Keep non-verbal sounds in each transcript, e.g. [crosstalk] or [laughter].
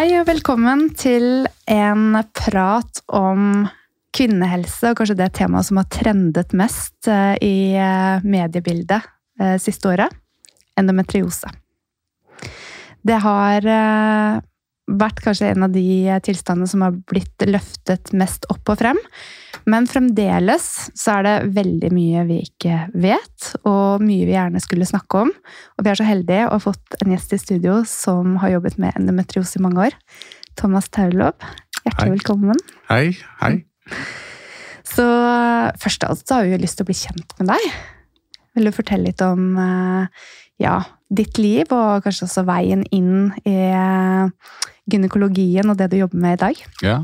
Hei og velkommen til en prat om kvinnehelse, og kanskje det temaet som har trendet mest eh, i eh, mediebildet eh, siste året. Endometriose. Det har vært kanskje en av de tilstandene som har blitt løftet mest opp og frem. Men fremdeles så er det veldig mye vi ikke vet, og mye vi gjerne skulle snakke om. Og vi er så heldige å ha fått en gjest i studio som har jobbet med endometriose i mange år. Thomas Taulov, hjertelig hei. velkommen. Hei. Hei. [laughs] Så først av alt så har vi jo lyst til å bli kjent med deg. Vil du fortelle litt om eh, ja, ditt liv, og kanskje også veien inn i gynekologien og det du jobber med i dag? Ja,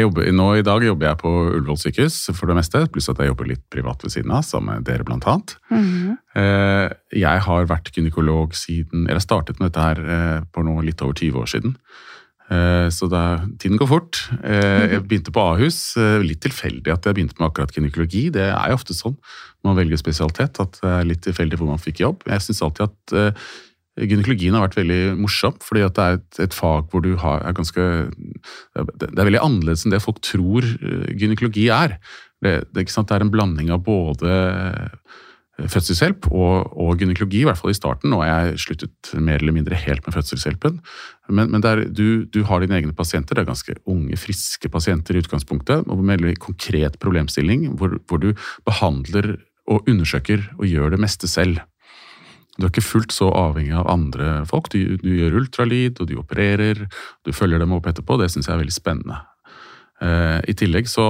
jobber, nå I dag jobber jeg på Ullevål sykehus for det meste, pluss at jeg jobber litt privat ved siden av, sammen med dere blant annet. Mm -hmm. Jeg har vært gynekolog siden Eller startet med dette her eh, for nå litt over 20 år siden. Eh, så da, tiden går fort. Jeg begynte på Ahus. Litt tilfeldig at jeg begynte med akkurat gynekologi. Det er jo ofte sånn når man velger spesialitet, at det er litt tilfeldig hvor man fikk jobb. Jeg syns alltid at Gynekologien har vært veldig morsom, fordi det er et, et, fag hvor du har, er ganske Det er veldig annerledes enn det folk tror eh, gynekologi er. Det, det, det er en blanding av både eh, fødselshjelp og, og, gynekologi, i hvert fall i starten. Nå har jeg sluttet mer eller mindre helt med fødselshjelpen. Men, men der, du, du, har dine egne pasienter, det er ganske unge, friske pasienter i utgangspunktet. og Med veldig konkret problemstilling, hvor, hvor du behandler og undersøker og gjør det meste selv. Du er ikke fullt så avhengig av andre folk. Du, du gjør ultralyd, og du opererer, du følger dem opp etterpå. Det syns jeg er veldig spennende. Eh, I tillegg så,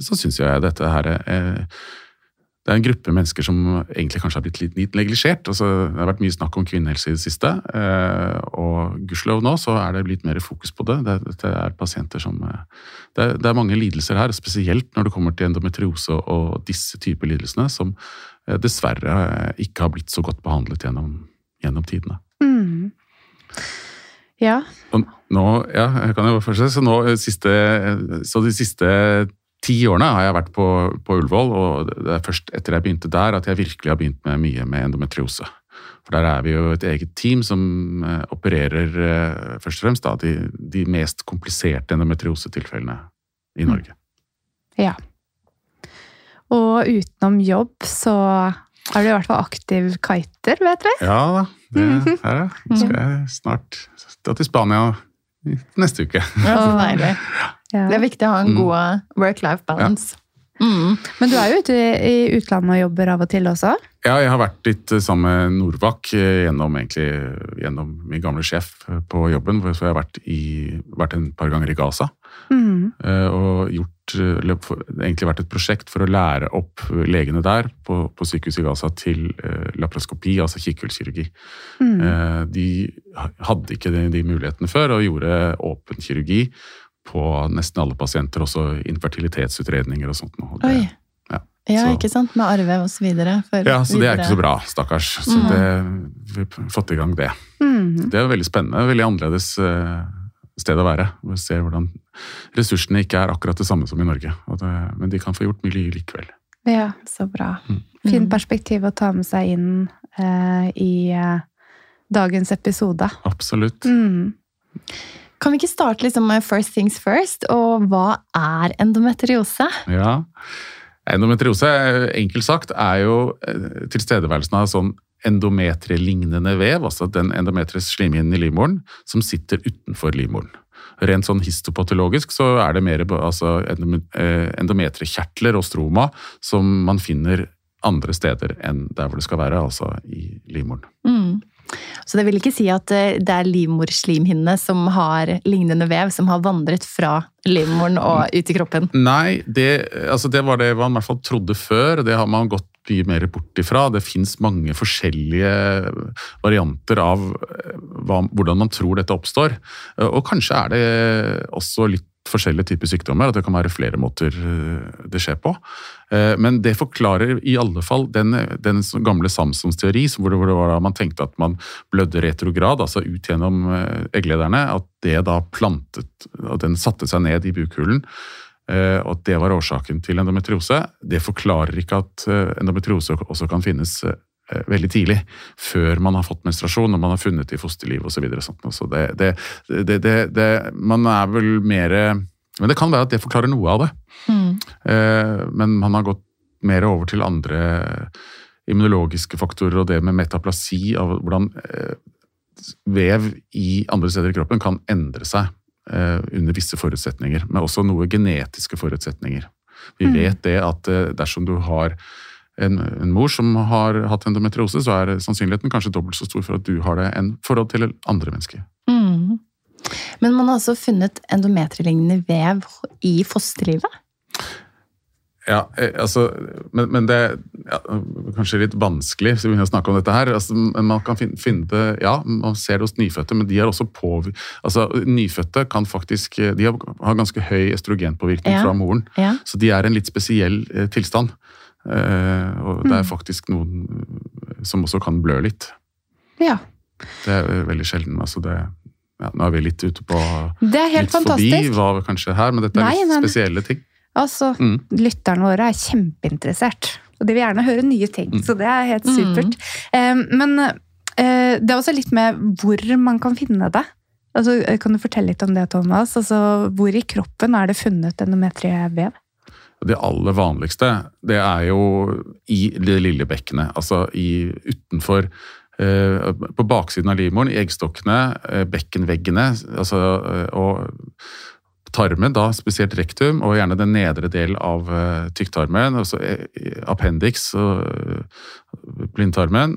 så syns jeg dette her uh, det er en gruppe mennesker som egentlig kanskje har blitt litt, litt neglisjert. Altså, det har vært mye snakk om kvinnehelse i det siste, eh, og gudskjelov nå så er det blitt mer fokus på det. Det, det er pasienter som eh, det er, det er, mange lidelser her, spesielt når det kommer til endometriose og disse typer lidelsene, som eh, dessverre ikke har blitt så godt behandlet gjennom, gjennom tidene. Mm. Ja. Og nå, ja, jeg bare fortsette. Så, nå, siste, så de siste ti årene har jeg vært på, på Ullevål, og det er først etter jeg begynte der at jeg virkelig har begynt med mye med endometriose. For der er vi jo et eget team som eh, opererer eh, først og fremst da, de, de mest kompliserte endometriosetilfellene i mm. Norge. Ja. Og utenom jobb så er du i hvert fall aktiv kiter, vet du? Ja da. Det, [laughs] her skal jeg snart dra til Spania neste uke. Ja, så deilig. Ja. Det er viktig å ha en mm. god work-life balance. Ja. Mm. Men du er jo ute i utlandet og jobber av og til også? Ja, jeg har vært litt eh, sammen med Norvak eh, gjennom, egentlig, gjennom min gamle sjef på jobben. Så jeg har vært, i, vært en par ganger i Gaza. Mm. Og gjort, egentlig vært et prosjekt for å lære opp legene der på, på sykehuset i Gaza til laproskopi, altså kikkhullskirurgi. Mm. De hadde ikke de, de mulighetene før og gjorde åpen kirurgi på nesten alle pasienter, også infertilitetsutredninger og sånt. Og det, ja, ja så, ikke sant? Med arve og så videre. ja, så det er ikke så bra, stakkars. Så mm. det, vi har fått i gang det. Mm. Det er veldig spennende. Veldig annerledes uh, sted å være. Vi ser hvordan ressursene ikke er akkurat det samme som i Norge. Det, men de kan få gjort mye likevel. Ja, så bra. Mm. Fint perspektiv å ta med seg inn eh, i eh, dagens episode. Absolutt. Mm. Kan vi ikke starte liksom med first things first? Og hva er endometriose? Ja, Endometriose, enkelt sagt, er jo eh, tilstedeværelsen av sånn endometrielignende vev, altså den endometres slimhinnen i livmoren, som sitter utenfor livmoren. Rent sånn histopatologisk så er det mer altså eh, endometriekjertler og stroma som man finner andre steder enn der hvor det skal være, altså i livmoren. Mm. Så det vil ikke si at eh, det er livmorslimhinnene som har lignende vev, som har vandret fra livmoren og ut i kroppen? Nei, det, altså det var det man i hvert fall trodde før. Det har man gått mye mer bort ifra. Det fins mange forskjellige varianter av eh, hva, hvordan man tror dette oppstår. Og kanskje er det også litt forskjellige typer sykdommer, at det kan være flere måter eh, det skjer på. Eh, men det forklarer i alle fall den, den gamle Samsons teori, hvor det, var da man tenkte at man blødde retrograd, altså ut gjennom eh, egglederne, at det da plantet og den satte seg ned i bukhulen. Og at det var årsaken til endometriose. Det forklarer ikke at endometriose også kan finnes veldig tidlig, før man har fått menstruasjon og man har funnet i fosterliv osv. Så, så det, det, det, det, Man er vel mer Men det kan være at det forklarer noe av det. Mm. Eh, men man har gått mer over til andre immunologiske faktorer og det med metaplasi, av hvordan eh, vev i andre steder i kroppen kan endre seg eh, under visse forutsetninger, men også noe genetiske forutsetninger. Vi mm. vet det at dersom du har en, en, mor som har hatt endometriose, så er sannsynligheten kanskje dobbelt så stor for at du har det, enn forhold til andre mennesker. Mm. Men man har altså funnet endometrielignende vev i fosterlivet? Ja, eh, altså Men, men det er ja, kanskje litt vanskelig så å snakke om dette her. Altså, man kan finne det Ja, man ser det hos nyfødte, men de er også på altså Nyfødte kan faktisk De har ganske høy estrogenpåvirkning ja. fra moren. Ja. Så de er en litt spesiell eh, tilstand. Eh, og det er mm. faktisk noen eh, som også kan blø litt. Ja. Det er veldig sjelden. altså det ja, Nå er vi litt ute på Det er helt litt fantastisk. forbi hva kanskje her, men dette er nei, litt men, spesielle ting. Altså, mm. Lytterne våre er kjempeinteressert, og de vil gjerne høre nye ting. Mm. Så det er helt supert. Mm. men uh, det er også litt med hvor man kan finne det. Altså, kan du fortelle litt om det, Thomas? Altså, hvor i kroppen er det funnet endometrievev? Det aller vanligste det er jo i det lille bekkenet. Altså i, utenfor eh, På baksiden av livmoren, i eggstokkene, eh, bekkenveggene altså, eh, og tarmen, da spesielt rektum, og gjerne den nedre del av tykktarmen, altså appendix og blindtarmen.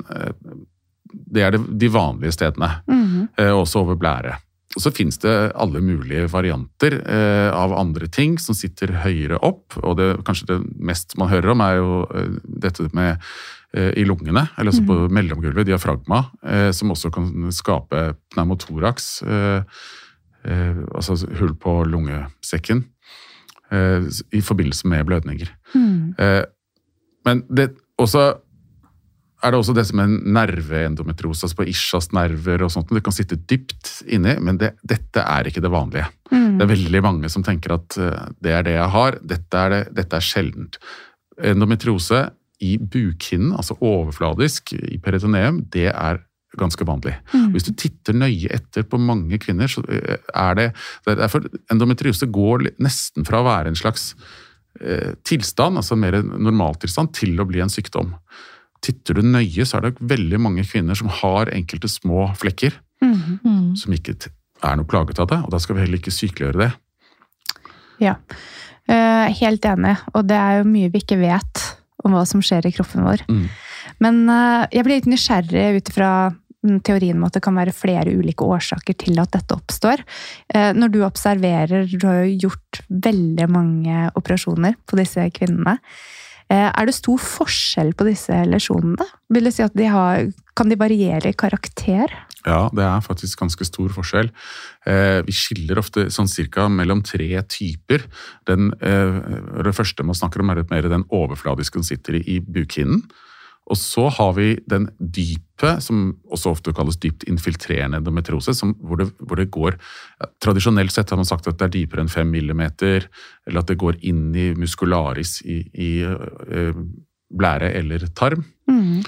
det er de vanlige stedene. Mm -hmm. også over blære. Og så finnes det alle mulige varianter eh, av andre ting som sitter høyere opp. Og det, kanskje det mest man hører om, er jo eh, dette med eh, i lungene, eller altså på mellomgulvet, diafragma, eh, som også kan skape pneumotoraks, eh, eh, altså hull på lungesekken, eh, i forbindelse med blødninger. Mm. Eh, men det også er det også det som er nerveendometriose, altså på ischias-nerver og sånt. Det kan sitte dypt inni, men det, dette er ikke det vanlige. Mm. Det er veldig mange som tenker at eh, det er det jeg har, dette er, det, dette er sjeldent. Endometriose i bukhinnen, altså overfladisk i peritoneum, det er ganske vanlig. Mm. Hvis du titter nøye etter på mange kvinner, så eh, er det er Derfor endometriose går nesten fra å være en slags eh, tilstand, altså mer normaltilstand, til å bli en sykdom. Titter du nøye, så er det veldig mange kvinner som har enkelte små flekker, Mm. Mm. som ikke er noe plaget av det, og da skal vi heller ikke sykeliggjøre det. Ja. Eh, helt enig. Og det er jo mye vi ikke vet om hva som skjer i kroppen vår. Mm. Men eh, jeg blir litt nysgjerrig ut ifra mm, teorien om at det kan være flere ulike årsaker til at dette oppstår. Eh, Når du observerer, du har jo gjort veldig mange operasjoner på disse kvinnene. Eh, Er det stor forskjell på disse lesjonene? Vil det si at de har, kan de variere i karakter? Ja, det er faktisk ganske stor forskjell. Eh, vi skiller ofte sånn cirka mellom tre typer. Den, eh, det første man snakker om er litt mer den overfladiske som sitter i, bukhinnen. Og så har vi den dype, som også ofte kalles dypt infiltrerende endometriose, som, hvor, det, hvor det går Tradisjonelt sett har man sagt at det er dypere enn 5 millimeter, eller at det går inn i muskularis i, i eh, blære eller tarm. Mm.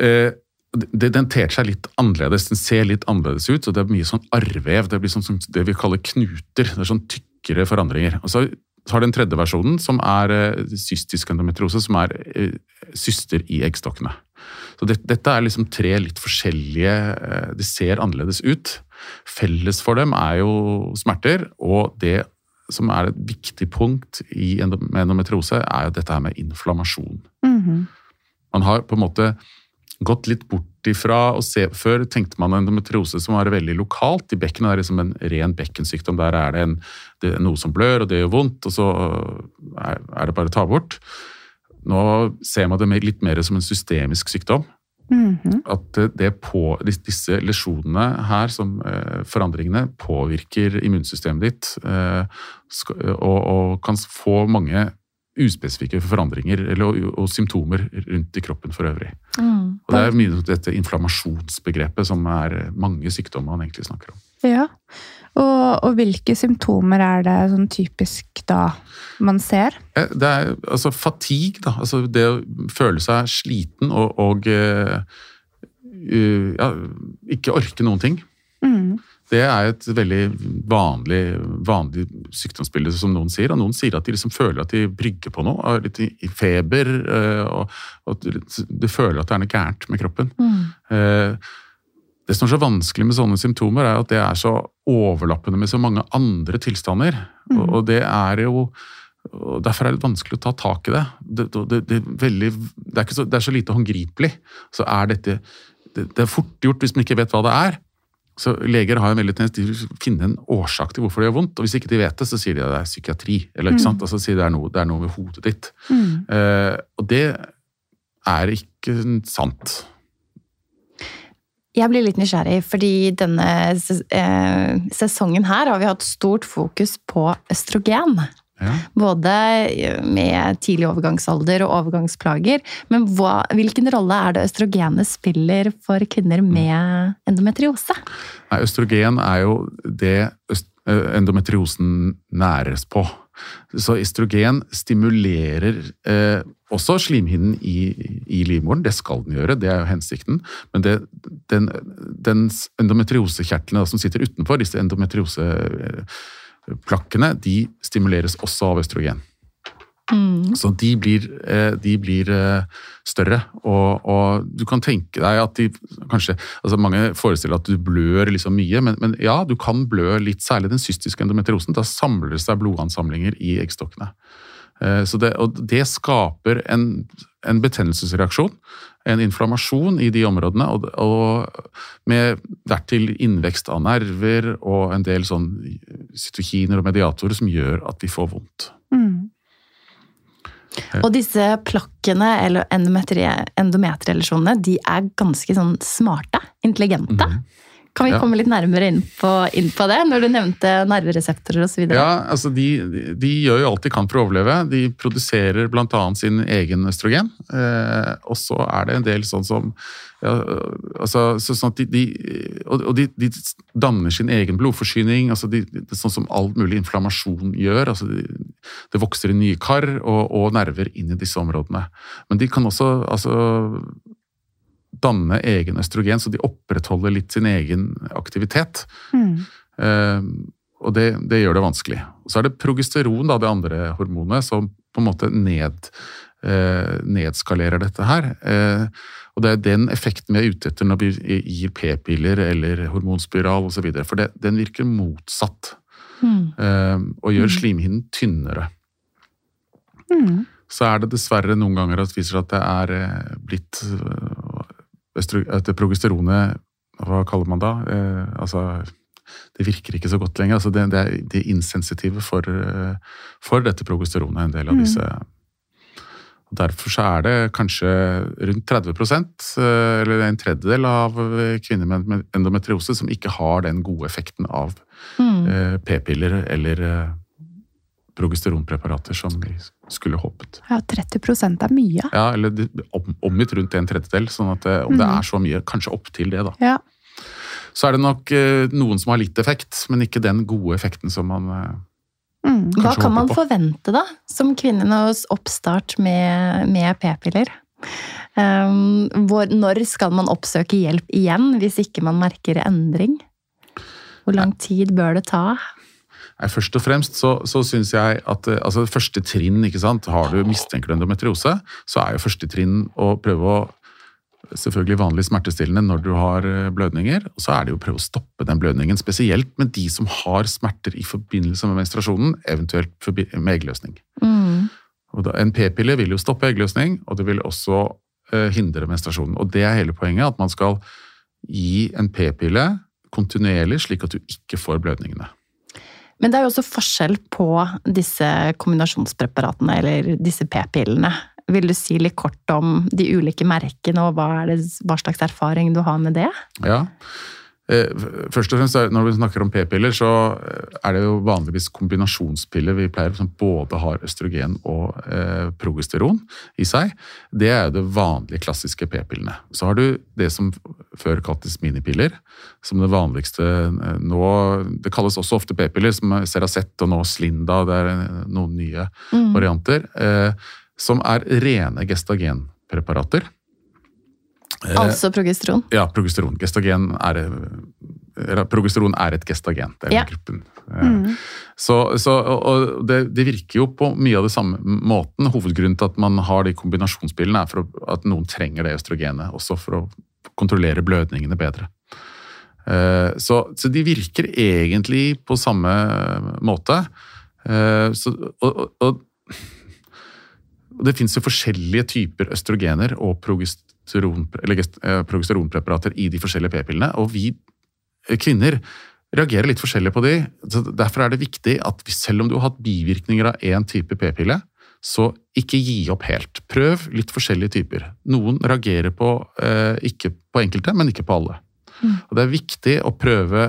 Eh, det, den ter seg litt annerledes, den ser litt annerledes ut, og det er mye sånn arrvev. Det blir sånn, det vi kaller knuter. Det er sånn tykkere forandringer. Og så har den tredje versjonen, som er eh, cystisk endometriose, som er eh, syster i eggstokkene. Så det, dette er liksom tre litt forskjellige De Det ser annerledes ut. Felles for dem er jo smerter, og det som er et viktig punkt i endometriose, er jo dette her med inflammasjon. Mhm. Man har på en måte gått litt bort ifra å se Før tenkte man endometriose som var veldig lokalt i bekkenet. Det er liksom en ren bekkensykdom. Der er det, en, det er noe som blør, og det gjør vondt, og så er, er det bare å ta bort. Nå ser man det mer- litt mer som en systemisk sykdom. Mhm. At det, det på, disse lesjonene her, som eh, forandringene, påvirker immunsystemet ditt eh, og, og kan få mange uspesifikke forandringer eller, og, og symptomer rundt i kroppen for øvrig. Mm. Og Det er mye dette inflammasjonsbegrepet som er mange sykdommer man egentlig snakker om. Ja. Og, og hvilke symptomer er det sånn typisk da man ser? Eh, Det er altså fatigue, da. Altså det å føle seg sliten og, og uh, ja, ikke orke noen ting. Mm. Det er et veldig vanlig, vanlig sykdomsbilde, som noen sier. Og noen sier at de liksom føler at de brygger på noe, har litt i feber, eh, og, at du- føler at det er noe gærent med kroppen. Mm. Det som er så vanskelig med sånne symptomer, er at det er så overlappende med så mange andre tilstander. Mm. Og, det er jo og Derfor er det vanskelig å ta tak i det. Det, det, det, er, veldig, det, er, så, er så lite håndgripelig. Så er dette det, er fort gjort hvis man ikke vet hva det er. Så Leger har en veldig tendens til å finne en årsak til hvorfor det gjør vondt. og Hvis ikke de vet det, så sier de at det er psykiatri. eller ikke sant? Altså sier det er noe, det er noe med hodet ditt. Mm. Uh, og det er ikke sant. Jeg blir litt nysgjerrig, fordi denne eh, sesongen her har vi hatt stort fokus på østrogen. Ja. Både med tidlig overgangsalder og overgangsplager. Men hva, hvilken rolle er det østrogenet spiller for kvinner med endometriose? Nei, østrogen er jo det eh, endometriosen næres på. Så estrogen stimulerer eh, også slimhinnen i, i livmoren. Det skal den gjøre, det er jo hensikten. Men det, den, den endometriosekjertlene som sitter utenfor, disse endometrioseplakkene, de stimuleres også av østrogen. Mm. Så de blir, eh, de blir eh, større, og, og du kan tenke deg at de kanskje altså Mange forestiller at du blør liksom mye, men, men ja, du kan blø litt, særlig den cystiske endometriosen. Da samler det seg blodansamlinger i eggstokkene. Eh, så det, og det skaper en, en betennelsesreaksjon, en inflammasjon i de områdene, og, og med dertil innvekst av nerver og en del sånn cytokiner og mediatorer som gjør at de får vondt. Mm. Og disse plakkene eller endometri- endometrielasjonene, de er ganske sånn smarte, intelligente. Mhm. Kan vi Ja. komme litt nærmere inn på, inn på det, når du nevnte nervereseptorer osv.? Ja, altså de, de, de gjør jo alt de kan for å overleve. De produserer bl.a. sin egen østrogen. Eh, og så er det en del sånn som ja, altså, så, sånn at de, Og, de, danner sin egen blodforsyning, altså sånn som all mulig inflammasjon gjør. altså de, Det vokser i nye kar og, og nerver inn i disse områdene. Men de kan også altså, danne egen østrogen, så de opprettholder litt sin egen aktivitet. Mm. Eh, og det, det gjør det vanskelig. Og så er det progesteron, da, det andre hormonet, som på en måte ned, eh, nedskalerer dette her. Eh, og det er den effekten vi er ute etter når vi gir p-piller eller hormonspiral osv. For det, den virker motsatt Mm. eh, og gjør slimhinnen tynnere. Mm. Så er det dessverre noen ganger at det viser at det er eh, blitt eh, At progesteronet Hva kaller man da? Eh, altså det virker ikke så godt lenger. altså Det, det er de er insensitive for, eh, for dette progesteronet, en del av Mm. disse. Og Derfor så er det kanskje rundt 30 eh, eller en tredjedel av eh, kvinner med endometriose som ikke har den gode effekten av Mm. eh, p-piller eller eh, progesteronpreparater som vi skulle håpet. Ja, 30% er mye. Ja, eller omgitt rundt en tredjedel, sånn at det, om det Mhm. er så mye, kanskje opp til det, da. Ja. Så er det nok eh, noen som har litt effekt, men ikke den gode effekten som man eh, Mm. Hva kan man på. forvente da, som kvinne hos oppstart med, med p-piller? Um, hvor, når skal man oppsøke hjelp igjen, hvis ikke man merker endring? Hvor lang tid bør det ta? Nei, Først og fremst så, så syns jeg at eh, altså første trinn, ikke sant, har du mistenker du endometriose, så er jo første trinn å prøve å Selvfølgelig vanlig smertestillende når du har eh, blødninger, og så er det jo å prøve å stoppe den blødningen. Spesielt med de som har smerter i forbindelse med menstruasjonen, eventuelt med eggløsning. Mm. Da, en p-pille vil jo stoppe eggløsning, og det vil også eh, hindre menstruasjonen. Og det er hele poenget, at man skal gi en p-pille kontinuerlig, slik at du ikke får blødningene. Men det er jo også forskjell på disse kombinasjonspreparatene, eller disse p-pillene. Vil du si litt kort om de ulike merkene, og hva, det, hva slags erfaring du har med det? Ja. Eh, Først og fremst, Når vi snakker om p-piller, så eh, er det jo vanligvis kombinasjonspiller vi pleier, som både har østrogen og eh, progesteron i seg. Det er jo det vanlige, klassiske p-pillene. Så har du det som før kaltes minipiller, som det vanligste eh, nå Det kalles også ofte p-piller, som Seracet og nå Slinda, det er noen nye Mm. varianter, eh, som er rene gestagenpreparater. Eh, Altså progesteron. ja, progesteron. Gestagen er, progesteron er et gestagen. Det er Ja. gruppen. Eh, Mm. Så, så, og det, det virker jo på mye av det samme måten. Hovedgrunnen til at man har de kombinasjonsbildene er for at noen trenger det østrogenet også for å kontrollere blødningene bedre. Eh, Så, så de virker egentlig på samme måte. Så, og, og, og det finnes jo forskjellige typer østrogener og progesteron, progesteronpreparater i de forskjellige p-pillene. Og vi eh, kvinner reagerer litt forskjellig på de. Så derfor er det viktig at selv om du har hatt bivirkninger av én type p-pille, så ikke gi opp helt. Prøv litt forskjellige typer. Noen reagerer på, eh, ikke på enkelte, men ikke på alle. Mm. Og det er viktig å prøve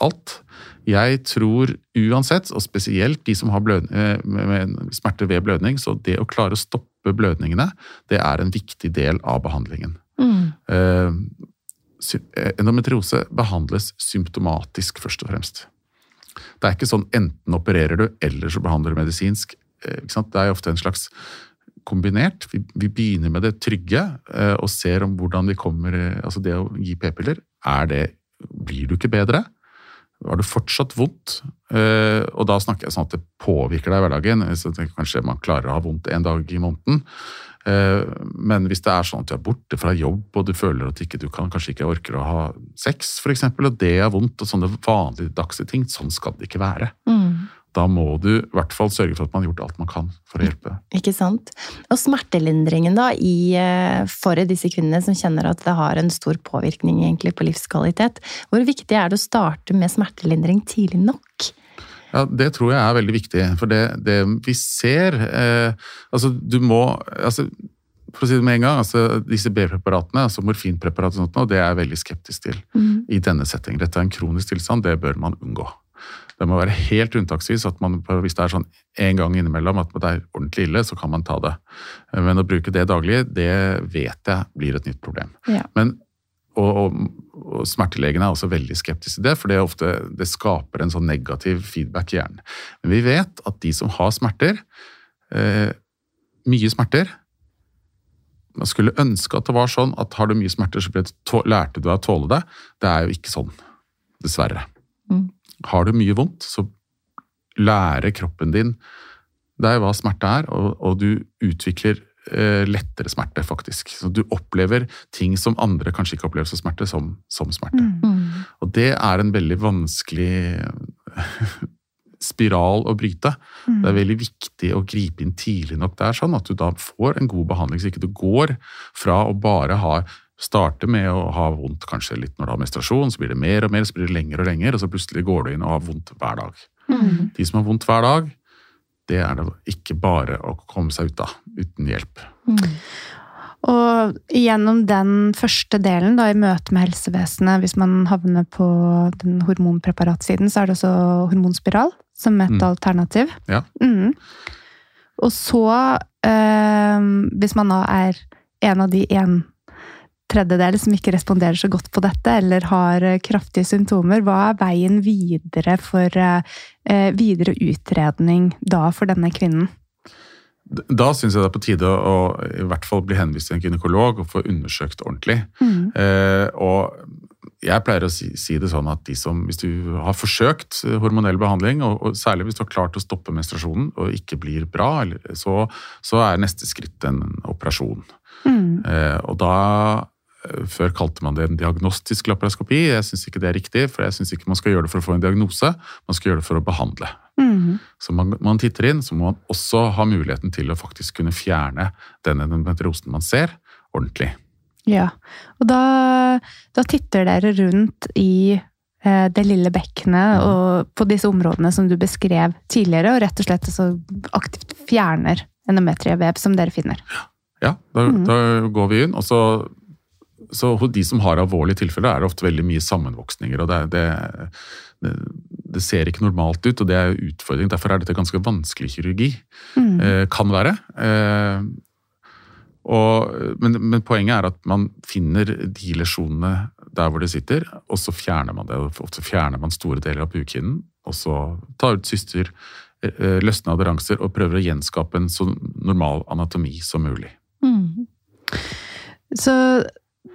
alt. Jeg tror uansett, og spesielt de som har blød, eh, smerter ved blødning, så det å klare å stoppe blødningene, det er en viktig del av behandlingen. Mm. Eh, eh, Endometriose behandles symptomatisk, først og fremst. Det er ikke sånn enten opererer du, eller så behandler du medisinsk. Eh, Ikke sant? Det er ofte en slags kombinert. Vi, vi begynner med det trygge og ser om hvordan vi kommer Altså det å gi p-piller, er det Blir du ikke bedre? Har du fortsatt vondt? Eh, og da snakker jeg sånn at det påvirker deg i hverdagen. Så kanskje man klarer å ha vondt en dag i måneden. Eh, Men hvis det er sånn at du er borte fra jobb, og du føler at ikke, du kan, kanskje ikke orker å ha sex, f.eks., og det er vondt, og sånne vanlige dagse ting, sånn skal det ikke være. Mm. Da må du i hvert fall sørge for at man har gjort alt man kan for å hjelpe. Ikke sant. Og smertelindringen da, i, eh, for disse kvinnene som kjenner at det har en stor påvirkning egentlig på livskvalitet. Hvor viktig er det å starte med smertelindring tidlig nok? Ja, Det tror jeg er veldig viktig. For det, det vi ser eh, Altså, du må altså, For å si det med en gang, altså, disse B-preparatene, altså morfinpreparater, og sånt, det er jeg veldig skeptisk til Mm. i denne settingen. Dette er en kronisk tilstand, det bør man unngå. Det må være helt unntaksvis at man, hvis det er sånn en gang innimellom at det er ordentlig ille, så kan man ta det. Men å bruke det daglig, det vet jeg blir et nytt problem. Ja. Men, og, og, og smertelegene er også veldig skeptiske til det, for det, ofte, det skaper en sånn negativ feedback i hjernen. Men vi vet at de som har smerter, eh, mye smerter Man skulle ønske at det var sånn at har du mye smerter, så lærte du deg å tåle det. Det er jo ikke sånn, dessverre. Mm. Har du mye vondt, så lærer kroppen din deg hva smerte er, og, og du utvikler eh, lettere smerte, faktisk. Så du opplever ting som andre kanskje ikke opplever som smerte, som, som smerte. Mm. Og det er en veldig vanskelig [laughs] spiral å bryte. Mm. Det er veldig viktig å gripe inn tidlig nok der, sånn at du da får en god behandling, så ikke du går fra å bare ha Starte med å ha vondt kanskje litt når du har menstruasjon, så blir det mer og mer, så blir det lenger og lenger, og så plutselig går du inn og har vondt hver dag. Mm. De som har vondt hver dag, det er det ikke bare å komme seg ut av uten hjelp. Mm. Og gjennom den første delen, da, i møte med helsevesenet, hvis man havner på den hormonpreparatsiden, så er det også hormonspiral som et Mm. alternativ. Ja. Mm. Og så, øh, hvis man da er en av de en tredjedel som ikke responderer så godt på dette, eller har eh, kraftige symptomer, hva er veien videre for eh, eh, videre utredning da for denne kvinnen? Da syns jeg det er på tide å i hvert fall bli henvist til en gynekolog og få undersøkt ordentlig. Mm. Eh, og jeg pleier å si, si det sånn at de som, hvis du har forsøkt hormonell behandling, og, og særlig hvis du har klart å stoppe menstruasjonen og ikke blir bra, eller, så, så er neste skritt en operasjon. Mm. Eh, og da før kalte man det en diagnostisk laparoskopi. Jeg syns ikke det er riktig, for jeg syns ikke man skal gjøre det for å få en diagnose, man skal gjøre det for å behandle. Mm. Så man, man titter inn, så må man også ha muligheten til å faktisk kunne fjerne den endometriosen man ser, ordentlig. Ja, og da, da titter dere rundt i eh, det lille bekkenet og på disse områdene som du beskrev tidligere, og rett og slett så aktivt fjerner endometrievev som dere finner. Ja, da, mm. da går vi inn, og så, så hos de som har alvorlige tilfeller, er det ofte veldig mye sammenvoksninger. og det, det, det, det ser ikke normalt ut, og det er utfordring. Derfor er dette ganske vanskelig kirurgi. Mm. Eh, kan være. Eh, og, men, men poenget er at man finner de lesjonene der hvor det sitter, og så fjerner man det. Ofte fjerner man store deler av bukhinnen, og så tar ut syster, eh, løsner aderanser og prøver å gjenskape en så normal anatomi som mulig. Mm. Så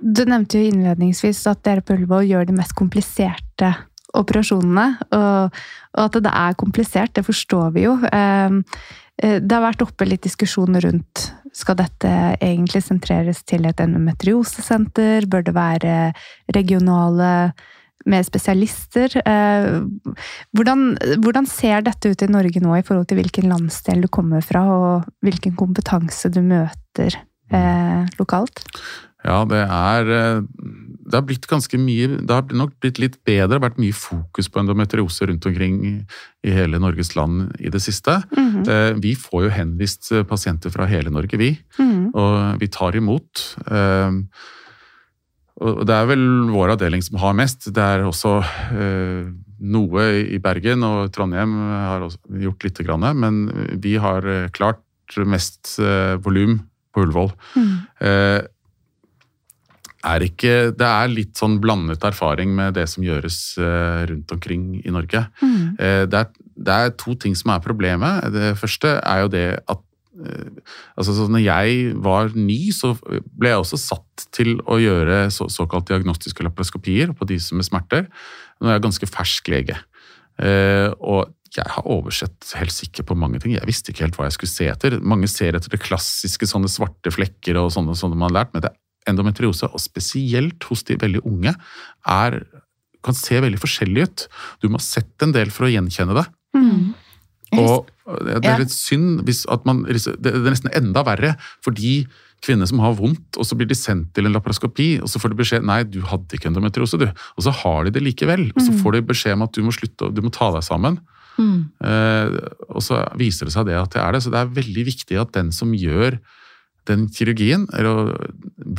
du nevnte jo innledningsvis at dere på Ullevål gjør de mest kompliserte operasjonene. Og, at det er komplisert, det forstår vi jo. Eh, eh, Det har vært oppe litt diskusjon rundt skal dette egentlig sentreres til et endometriosesenter? Bør det være regionale med spesialister? Eh, Hvordan, hvordan ser dette ut i Norge nå i forhold til hvilken landsdel du kommer fra, og hvilken kompetanse du møter eh, lokalt? Ja, det er eh, Det har blitt ganske mye Det har nok blitt litt bedre. Det har vært mye fokus på endometriose rundt omkring i, hele Norges land i det siste. Mm -hmm. Vi får jo henvist eh, pasienter fra hele Norge, vi. Mhm. Og vi tar imot. Og det er vel vår avdeling som har mest. Det er også noe i Bergen og Trondheim har også gjort lite grann, men vi har klart mest volum på Ullevål. Mm. Eh, er ikke, det er litt sånn blandet erfaring med det som gjøres eh, rundt omkring i Norge. Mm. Eh, det, er, det er to ting som er problemet. Det første er jo det at altså så når jeg var ny, så ble jeg også satt til å gjøre så, såkalt diagnostiske laparoskopier på de som med smerter. Nå er jeg ganske fersk lege. Eh, og jeg har oversett helt sikkert på mange ting. Jeg visste ikke helt hva jeg skulle se etter. Mange ser etter det klassiske sånne svarte flekker og sånne sånne man har lært, men det endometriose, og spesielt hos de veldig unge, er, kan se veldig forskjellig ut. Du må ha sett en del for å gjenkjenne det. Mm. Og det er litt synd hvis at man Det er nesten enda verre for de kvinner som har vondt, og så blir de sendt til en laparoskopi, og så får de beskjed nei, du hadde ikke endometriose, du. Og så har de det likevel. Og så får de beskjed om at du må slutte, du må ta deg sammen. Mm. Eh, og så viser det seg det at det er det. Så det er veldig viktig at den som gjør den kirurgien,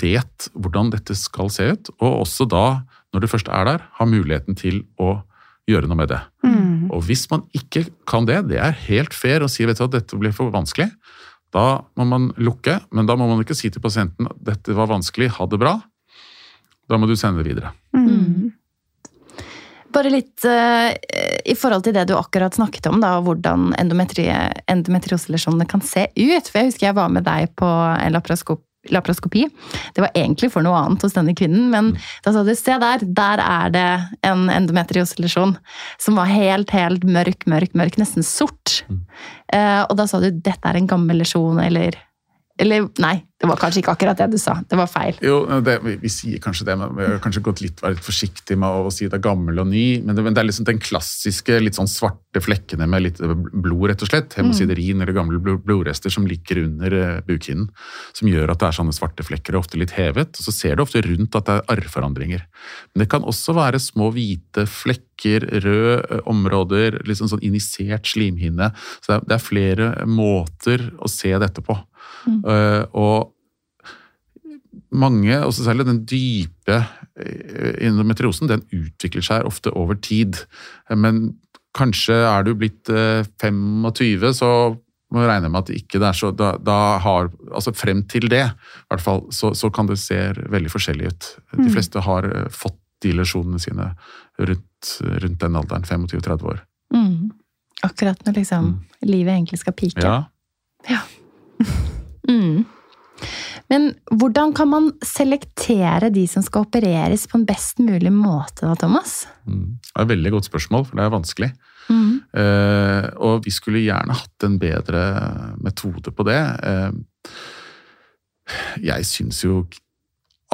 vet hvordan dette skal se ut, og også da, når du først er der, har muligheten til å gjøre noe med det. Mm. Og hvis man ikke kan det, det er helt fair å si vet du, at dette blir for vanskelig, da må man lukke, men da må man ikke si til pasienten at dette var vanskelig, ha det bra. Da må du sende det videre. Mm. Bare litt uh, i forhold til det du akkurat snakket om, da, hvordan endometri endometrioselesjonene kan se ut. For jeg husker jeg var med deg på en laparoskop laparoskopi. Det var egentlig for noe annet hos denne kvinnen, men mm. da sa du se der, der er det en endometriosellesjon som var helt, helt mørk, mørk, mørk, nesten sort. Mm. Uh, og da sa du dette er en gammel lesjon, eller eller nei, det var kanskje ikke akkurat det du sa. Det var feil. Jo, det, vi, vi, sier kanskje det, men vi har kanskje gått litt, vært litt forsiktige med å si det er gammel og ny. Men det, men det er liksom den klassiske litt sånn svarte flekkene med litt blod, rett og slett. Hemosiderin mm. eller gamle blodrester som ligger under uh, bukhinnen. Som gjør at det er sånne svarte flekker, ofte litt hevet. Og så ser du ofte rundt at det er arrforandringer. Men det kan også være små hvite flekker, røde områder, liksom sånn injisert slimhinne. Så det er, det er flere måter å se dette på. Mm. Og mange, også særlig den dype eh, endometriosen, den utvikler seg ofte over tid. Men kanskje er du blitt 25, eh, så må du regne med at det ikke er så da, da, har, altså Frem til det, i hvert fall, så, så kan det se veldig forskjellig ut. De mm. fleste har fått de lesjonene sine rundt, rundt den alderen, 25-30 år. Mm. Akkurat når liksom mm. livet egentlig skal pike. Ja. ja. [laughs] Mm. Men hvordan kan man selektere de som skal opereres på en best mulig måte, da, Thomas? Mm. Det er et veldig godt spørsmål, for det er vanskelig. Mm. Eh, og vi skulle gjerne hatt en bedre metode på det. Eh, jeg syns jo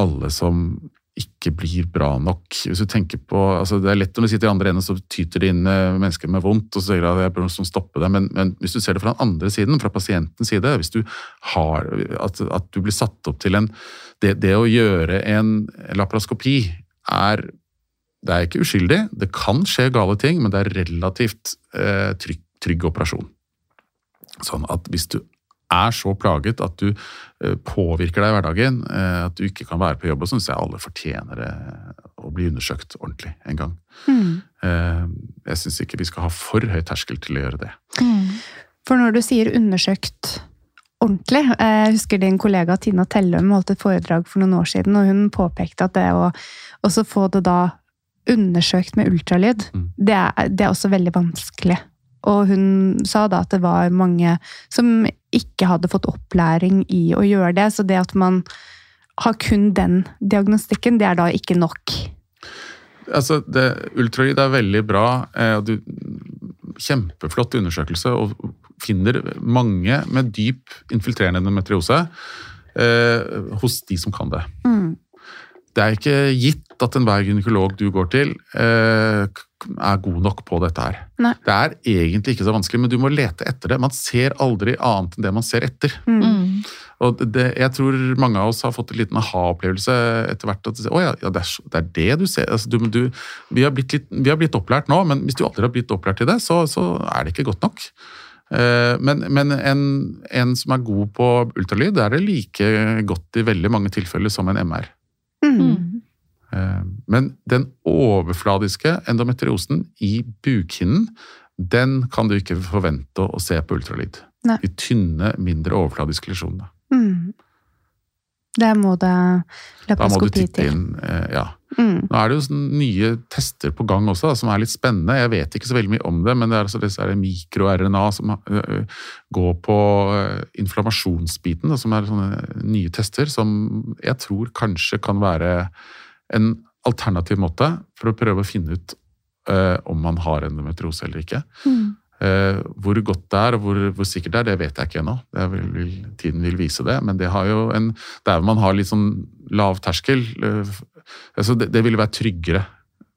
alle som ikke blir bra nok. Hvis du tenker på, altså Det er lett når du sitter i andre enden så tyter det inn eh, mennesker med vondt, og så sier at jeg bør stoppe det, men, men, hvis du ser det fra den andre siden, fra pasientens side, hvis du har, at, at du blir satt opp til en det, det, å gjøre en laparoskopi er det er ikke uskyldig, det kan skje gale ting, men det er relativt eh, trygg, trygg operasjon. Sånn at hvis du er så plaget at du eh, påvirker deg i hverdagen, eh, at du ikke kan være på jobb, og sånn, så jeg alle fortjener å bli undersøkt ordentlig en gang. Mm. Jeg syns ikke vi skal ha for høy terskel til å gjøre det. Mm. For når du sier undersøkt ordentlig Jeg husker din kollega Tina Tellum holdt et foredrag for noen år siden, og hun påpekte at det å få det da undersøkt med ultralyd, mm. det, er, det er også veldig vanskelig. Og hun sa da at det var mange som ikke hadde fått opplæring i å gjøre det. Så det at man har kun den diagnostikken, det er da ikke nok. Altså, det, Ultralyd er veldig bra. Eh, du, kjempeflott undersøkelse og finner mange med dyp infiltrerende endometriose eh, hos de som kan det. Mm. Det er ikke gitt at enhver gynekolog du går til, eh, er god nok på dette her. Nei. Det er egentlig ikke så vanskelig, men du må lete etter det. Man ser aldri annet enn det man ser etter. Mm. Og det, jeg tror mange av oss har fått en liten aha-opplevelse etter hvert. at å ja, ja det, er, det, er, det du ser. Altså, du, du, vi, har litt, vi, har blitt opplært nå, men hvis du aldri har blitt opplært i det, så, så er det ikke godt nok. Eh, men, men en, en, som er god på ultralyd, er det like godt i veldig mange tilfeller som en MR. Mm. Eh, men den overfladiske endometriosen i bukhinnen, den kan du ikke forvente å se på ultralyd. Nei. De tynne, mindre overfladiske lesjonene. Mm. Det må det laparoskopi til. Inn, eh, ja. Mm. Nå er det jo nye tester på gang også, da, som er litt spennende. Jeg vet ikke så veldig mye om det, men det er altså disse mikro-RNA som uh, går på inflammasjonsbiten, da, som er sånne nye tester som jeg tror kanskje kan være en alternativ måte for å prøve å finne ut uh, om man har endometriose eller ikke. Mm. Uh, hvor godt det er og hvor, hvor, sikkert det er, det vet jeg ikke ennå. Vil, tiden vil vise det. Men det har jo en, der man har litt sånn lav terskel uh, altså det, det ville være tryggere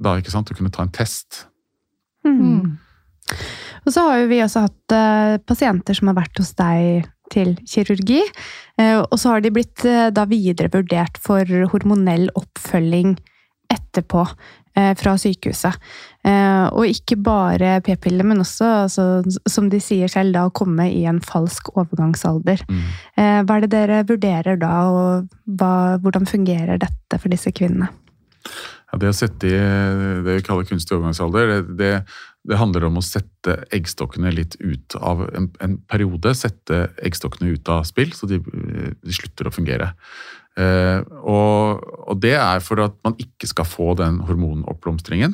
da, ikke sant, å kunne ta en test. Mm. Og så har jo vi også hatt uh, pasienter som har vært hos deg til kirurgi. Uh, og så har de blitt uh, da videre vurdert for hormonell oppfølging etterpå fra sykehuset. Og ikke bare p-piller, men også, altså, som de sier selv, da å komme i en falsk overgangsalder. Mm. Hva er det dere vurderer da, og hva, hvordan fungerer dette for disse kvinnene? Ja, det å sette i det vi kaller kunstig overgangsalder, det, det handler om å sette eggstokkene litt ut av en, en periode. Sette eggstokkene ut av spill, så de, de slutter å fungere. Eh, og, og, det er for at man ikke skal få den hormonoppblomstringen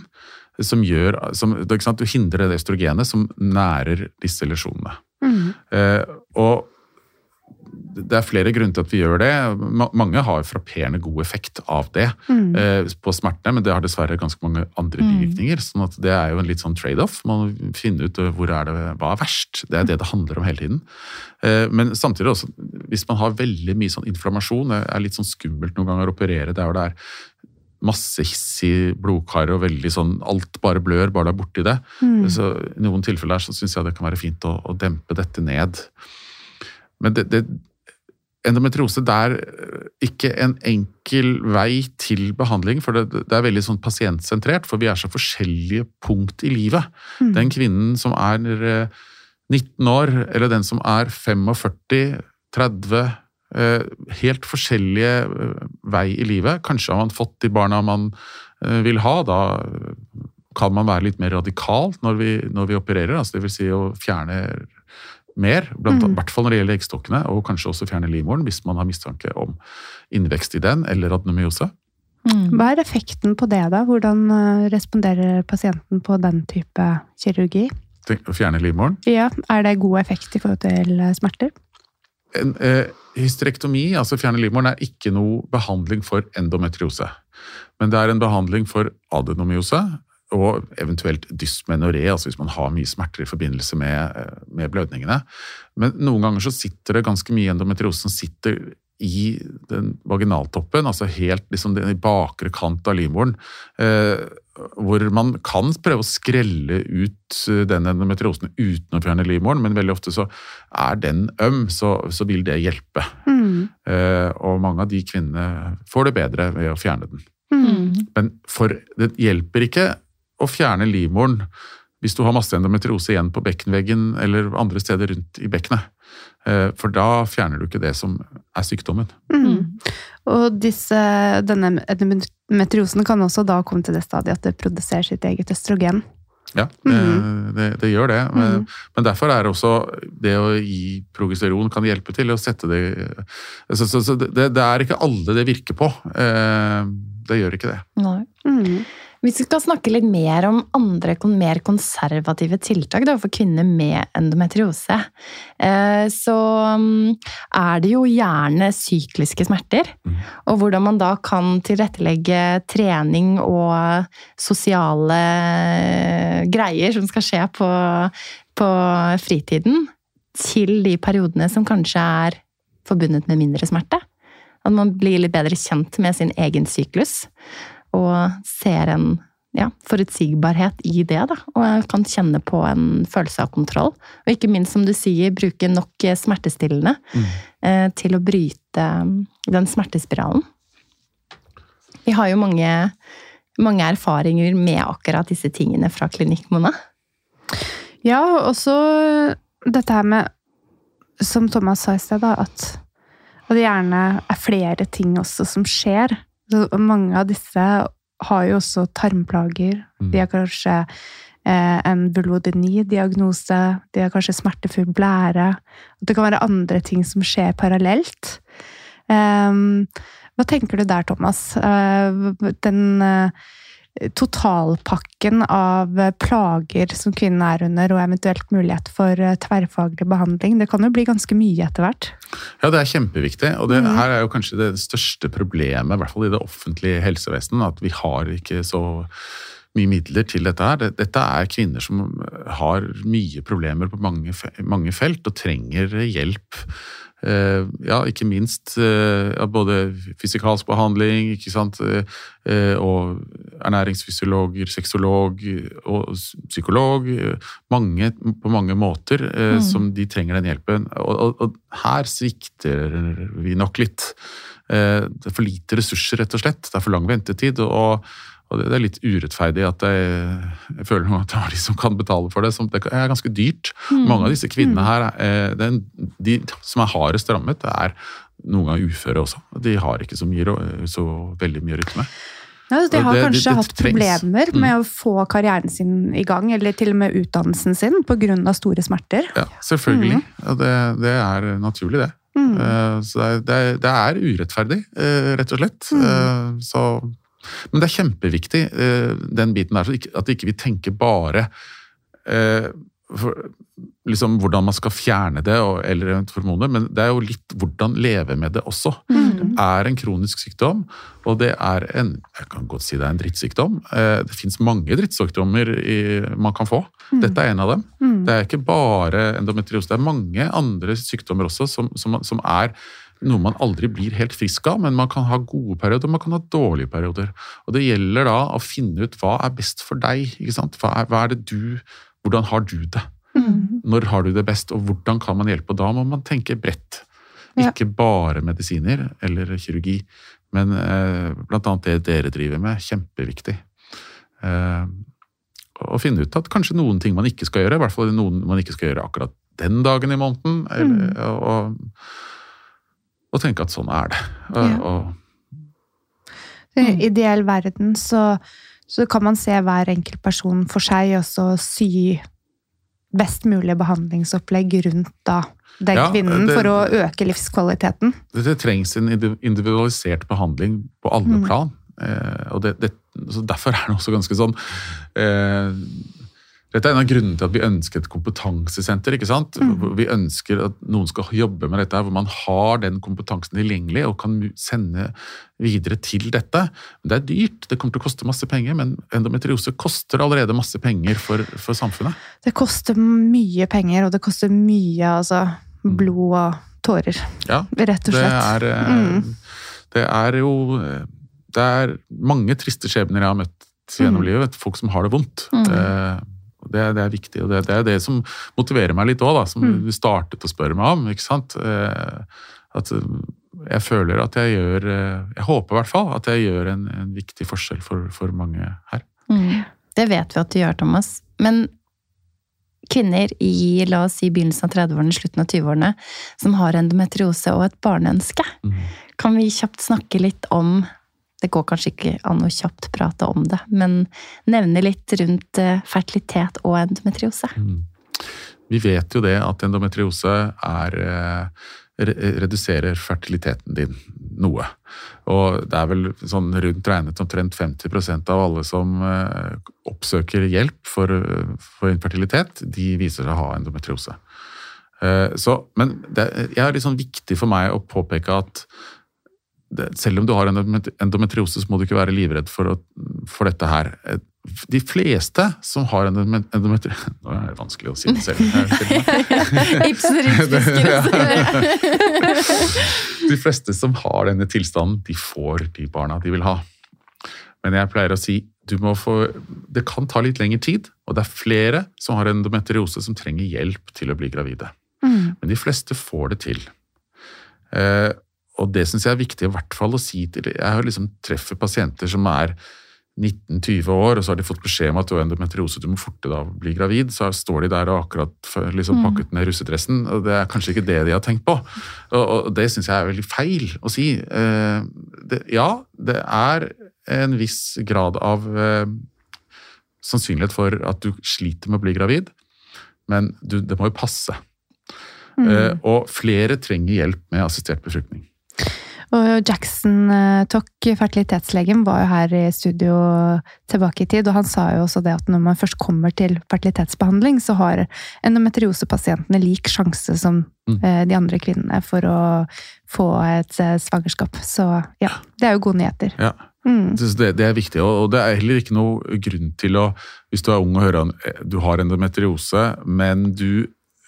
som gjør som, Du hindrer det østrogenet som nærer disse lesjonene. Mm. Eh, og det er flere grunner til at vi gjør det. Mange har frapperende god effekt av det mm. eh, på smertene, men det har dessverre ganske mange andre mm. bivirkninger. sånn at det er jo en litt sånn trade-off. Man finner ut eh, hvor er det, hva er verst. Det er det det handler om hele tiden. Eh, men samtidig også, hvis man har veldig mye sånn inflammasjon, det er litt sånn skummelt noen ganger å operere der hvor det er masse hissig blodkar og veldig sånn Alt bare blør, bare du er borti det. Mm. Så I noen tilfeller så syns jeg det kan være fint å, å dempe dette ned. Men det, det, endometriose det er eh, ikke en enkel vei til behandling, for det, det er veldig sånn pasientsentrert, for vi er så forskjellige punkt i livet. Mm. Den kvinnen som er 19 eh, år, eller den som er 45, 30 eh, Helt forskjellige vei i livet. Kanskje har man fått de barna man vil ha. Da kan man være litt mer radikal når vi, når vi opererer, altså det vil si å fjerne mer, blant, mm. hvert fall når det gjelder eggstokkene, og kanskje også fjerne livmoren hvis man har mistanke om innvekst i den eller adenomyose. Mm. Hva er effekten på det, da? Hvordan eh, responderer pasienten på den type kirurgi? Å fjerne livmoren? Ja, Er det god effekt i forhold til eh, smerter? En, eh, hysterektomi, altså fjerne livmoren, er ikke noe behandling for endometriose. Men det er en behandling for adenomyose, og eventuelt dysmenoré, altså hvis man har mye smerter i forbindelse med, med, blødningene. Men noen ganger så sitter det ganske mye endometriose som sitter i den vaginaltoppen, altså helt liksom den bakre kant av livmoren. Eh, hvor man kan prøve å skrelle ut eh, den endometriosen uten å fjerne livmoren, men veldig ofte så er den øm, så, så vil det hjelpe. Mm. Eh, og mange av de kvinnene får det bedre ved å fjerne den. Mm. Men for det hjelper ikke å fjerne livmoren hvis du har masse endometriose igjen på bekkenveggen eller andre steder rundt i bekkenet. Eh, for da fjerner du ikke det som er sykdommen. Mm. Og disse, denne endometriosen kan også da komme til det stadiet at det produserer sitt eget østrogen. Ja, det, mm. det, det gjør det. Men, mm. men, derfor er det også det å gi progesteron kan hjelpe til å sette det Så, så, så det, det, er ikke alle det virker på. Eh, det gjør ikke det. Nei. Hvis vi skal snakke litt mer om andre mer konservative tiltak da, for kvinner med endometriose, eh, så mm, er det jo gjerne sykliske smerter. Mm. Og hvordan man da kan tilrettelegge trening og sosiale greier som skal skje på, på fritiden, til de periodene som kanskje er forbundet med mindre smerte. At man blir litt bedre kjent med sin egen syklus og ser en ja, forutsigbarhet i det, da. Og jeg kan kjenne på en følelse av kontroll. Og ikke minst, som du sier, bruke nok smertestillende mm. eh, til å bryte mm, den smertespiralen. Vi har jo mange, mange, erfaringer med akkurat disse tingene fra klinikk, Mona. Ja, og så dette her med, som Thomas sa i sted, da, at, at det gjerne er flere ting også som skjer så mange av disse har jo også tarmplager. Mm. De har kanskje eh, en vulvodyni-diagnose. De har kanskje smertefull blære. Det kan være andre ting som skjer parallelt. Um, hva tenker du der, Thomas? Uh, den uh, totalpakken av plager som kvinnen er under, og eventuelt mulighet for eh, tverrfaglig behandling. Det kan jo bli ganske mye etter hvert? Ja, det er kjempeviktig. Og det mm. her er jo kanskje det største problemet, i hvert fall i det offentlige helsevesenet, at vi har ikke så mye midler til dette her. Dette er kvinner som har mye problemer på mange, mange felt og trenger hjelp Eh, ja, ikke minst eh, ja, både fysikalsk behandling ikke sant? Eh, og ernæringsfysiologer, sexolog og psykolog. Mange, på mange måter mm. som de trenger den hjelpen. Og, og, og, her svikter vi nok litt. Det er for lite ressurser, rett og slett. Det er for lang ventetid. og og det er litt urettferdig at jeg, jeg føler at det er de som kan betale for det. Som det er ganske dyrt. Mm. Mange av disse kvinnene her, eh, den, de som er hardest rammet, det er noen ganger uføre også. De har ikke så, mye, så veldig mye rytme. Ja, de har det, kanskje det, det hatt problemer mm. med å få karrieren sin i gang, eller til og med utdannelsen sin, pga. store smerter. Ja, selvfølgelig. Mm. Ja, det, er naturlig, det. Mm. Uh, så det er, det er, urettferdig, uh, rett og slett. Uh, så men det er kjempeviktig, eh, den biten der, at ikke vi tenker bare eh, for, liksom hvordan man skal fjerne det, eller hormoner, men det er jo litt hvordan leve med det også. Mm. Det er en kronisk sykdom, og det er en jeg kan godt si det er en drittsykdom. Eh, det fins mange drittsykdommer man kan få. Mm. Dette er en av dem. Mm. Det er ikke bare endometriose, det er mange andre sykdommer også som, som, som er noe man aldri blir helt frisk av, men man kan ha gode perioder og man kan ha dårlige perioder. Og Det gjelder da å finne ut hva er best for deg. Hva er, hva er, det du Hvordan har du det? Mm. Når har du det best, og hvordan kan man hjelpe? Og da må man tenke bredt. Ja. Ikke bare medisiner eller kirurgi, men eh, annet det dere driver med. Kjempeviktig. Eh, å finne ut at kanskje noen ting man ikke skal gjøre, i hvert fall noen man ikke skal gjøre akkurat den dagen i måneden. Eller, mm. og, og tenke at sånn er det. Ja. Og, I en ideell verden så, så, kan man se hver enkelt person for seg, og så sy best mulig behandlingsopplegg rundt da den ja, kvinnen det, for å øke livskvaliteten. Det, det, trengs en individualisert behandling på alle mm. plan. Eh, og det, Derfor er det også ganske sånn eh, dette er en av grunnene til at vi ønsker et kompetansesenter. ikke sant? Mm. Vi ønsker at noen skal jobbe med dette, hvor man har den kompetansen tilgjengelig og kan sende videre til dette. Men Det er dyrt, det kommer til å koste masse penger, men endometriose koster allerede masse penger for, for samfunnet. Det koster mye penger, og det koster mye altså, mm. blod og tårer. Ja, rett og slett. Det er, eh, mm. det er jo eh, Det er mange triste skjebner jeg har møtt gjennom mm. livet. Folk som har det vondt. Mm. Eh, det, det, er viktig, og det, det, er det som motiverer meg litt òg, som mm. du startet å spørre meg om. ikke sant? Eh, at eh, jeg føler at jeg gjør eh, Jeg håper i hvert fall at jeg gjør en, en viktig forskjell for, for mange her. Mm. Det vet vi at du gjør, Thomas. Men kvinner i la oss si begynnelsen av 30-årene, slutten av 20-årene, som har endometriose og et barneønske, mm. kan vi kjapt snakke litt om det går kanskje ikke an å kjapt prate om det, men nevne litt rundt eh, fertilitet og endometriose. Mm. Vi vet jo det at endometriose er, eh, reduserer fertiliteten din noe. Og det er vel sånn rundt regnet omtrent 50% av alle som eh, oppsøker hjelp for, for infertilitet, de viser seg å ha endometriose. Så, men det er litt sånn viktig for meg å påpeke at selv om du har endometriose, så må du ikke være livredd for, å, for dette her. De fleste som har endometriose [laughs] Nå er det vanskelig å si det selv. [laughs] [laughs] De fleste som har denne tilstanden, de får de barna de vil ha. Men jeg pleier å si få, det kan ta litt lengre tid, og det er flere som har endometriose som trenger hjelp til å bli gravide. Mm. Men de fleste får det til. Eh, og det syns jeg er viktig i hvert fall å si til Jeg har liksom treffer pasienter som er 19-20 år, og så har de fått beskjed om at du har endometriose, du må forte deg å bli gravid. Så står de der og akkurat liksom mm. pakket ned russedressen, og det er kanskje ikke det de har tenkt på. Og, og det syns jeg er veldig feil å si. Eh, det, ja, det er en viss grad av eh, sannsynlighet for at du sliter med å bli gravid, men du, det må jo passe. Mm. Eh, og flere trenger hjelp med assistert befruktning. Og Jackson uh, Tock, fertilitetslegen, var jo her i studio tilbake i tid, og han sa jo også det at når man først kommer til fertilitetsbehandling, så har endometriosepasientene lik sjanse som mm. uh, de andre kvinnene for å få et uh, svangerskap. Så ja, det er jo gode nyheter. Ja. Mm. Det, det, er viktig, og det er heller ikke noe grunn til å Hvis du er ung og hører at du har endometriose, men du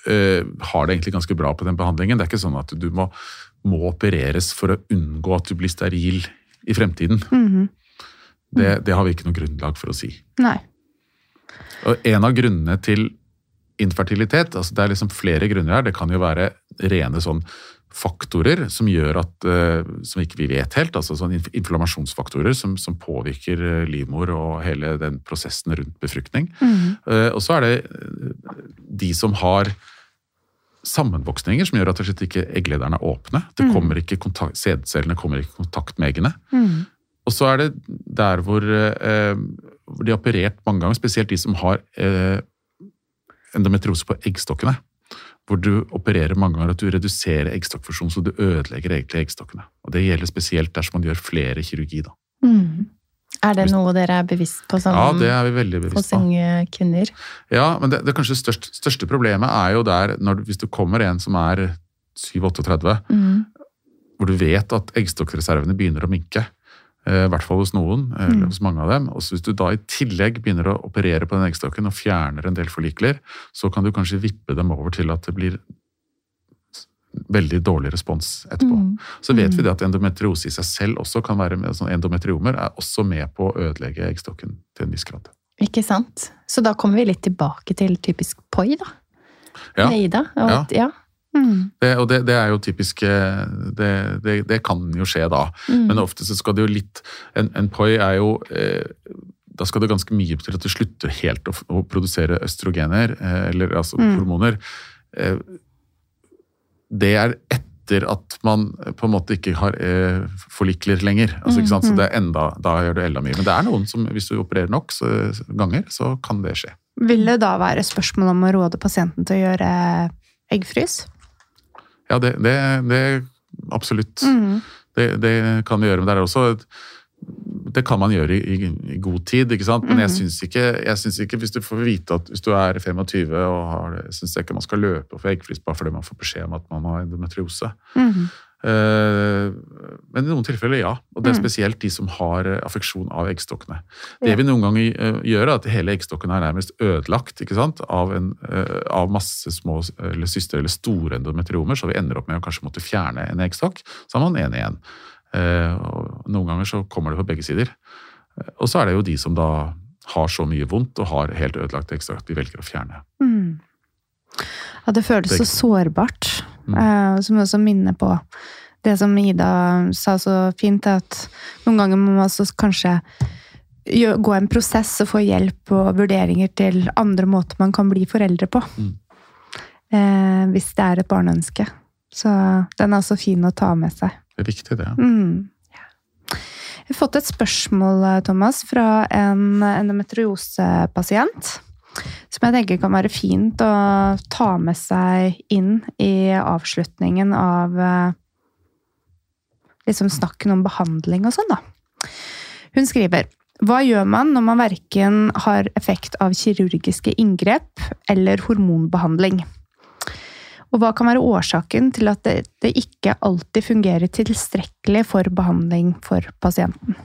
eh, har det egentlig ganske bra på den behandlingen. Det er ikke sånn at du må, må opereres for å unngå at du blir steril i fremtiden. Mhm. Det, det har vi ikke noe grunnlag for å si. Nei. Og en av grunnene til infertilitet, altså det er liksom flere grunner her, det kan jo være rene sånn faktorer som gjør at, eh, som ikke vi vet helt, altså sånn inflammasjonsfaktorer som, som påvirker eh, livmor og hele den prosessen rundt befruktning. Mm -hmm. Og så er det de som har sammenvoksninger som gjør at ikke egglederne er åpne. Mm. kommer ikke kontakt, Sædcellene kommer ikke i kontakt med eggene. Mm. Og så er det der hvor, eh, hvor de har operert mange ganger, spesielt de som har eh, endometriose på eggstokkene. Hvor du opererer mange ganger at du reduserer eggstokkfusjon, så du ødelegger egentlig eggstokkene. Og Det gjelder spesielt dersom man gjør flere kirurgi. da. Mhm. Er det noe dere er bevisst på som, Ja, det er vi veldig bevisst hos på. unge kvinner? Ja, men det, det kanskje største, største problemet er jo der når, du- hvis du kommer en som er 7-38, Mm. hvor du vet at eggstokkreservene begynner å minke. eh, I hvert fall hos noen, eller Mm. hos mange av dem. Og Hvis du da i tillegg begynner å operere på den eggstokken og fjerner en del forlikler, så kan du kanskje vippe dem over til at det blir veldig dårlig respons etterpå. Mm. Så vet vi det at endometriose i seg selv også kan være med, sånn endometriomer er også med på å ødelegge eggstokken til en viss grad. Ikke sant? Så da kommer vi litt tilbake til typisk poi, da. Ja. Neida. Og, ja. Mhm. Det, og det, det er jo typisk eh, det, det, det kan jo skje da. Mm. Men ofte så skal det jo litt En, en poi er jo eh, Da skal det ganske mye til at du slutter helt å, å produsere østrogener, eh, eller altså Mm. hormoner. Eh, det er etter at man på en måte ikke har eh, forlikler lenger. Altså, ikke sant? Så det er enda, da gjør du enda mye. Men det er noen som, hvis du opererer nok så, ganger, så kan det skje. Vil det da være spørsmål om å råde pasienten til å gjøre eggfrys? Ja, det, det, det absolutt. Mm. Det, det kan vi gjøre, men det er også det kan man gjøre i, i, god tid, ikke sant? men jeg Mhm. syns ikke, ikke hvis du får vite at hvis du er 25 og har det, syns jeg ikke man skal løpe for eggflis bare fordi man får beskjed om at man har endometriose. Mhm. Eh, men i noen tilfeller ja, og det er Mhm. spesielt de som har eh, affeksjon av eggstokkene. Det vi noen ganger eh, gjør, er at hele eggstokken er nærmest ødelagt ikke sant? Av, en, av masse små eller syster eller store endometriomer, så vi ender opp med å kanskje måtte fjerne en eggstokk, så har man en igjen. Eh, noen ganger så kommer det på begge sider. Eh, Og så er det jo de som da har så mye vondt og har helt ødelagt ekstrakt at de velger å fjerne. Mm. Ja, det føles så sårbart. Mm. Eh, som også minner på det som Ida sa så fint, at noen ganger må man også kanskje gå en prosess og få hjelp og vurderinger til andre måter man kan bli foreldre på. Mm. Eh, hvis det er et barneønske. Så den er også fin å ta med seg. Det er viktig, det. Mm. Jeg har fått et spørsmål, Thomas, fra en endometriosepasient. Som jeg tenker kan være fint å ta med seg inn i avslutningen av eh, liksom snakken om behandling og sånn, da. Hun skriver Hva gjør man når man verken har effekt av kirurgiske inngrep eller hormonbehandling? Og hva kan være årsaken til at det, det ikke alltid fungerer tilstrekkelig for behandling for pasienten?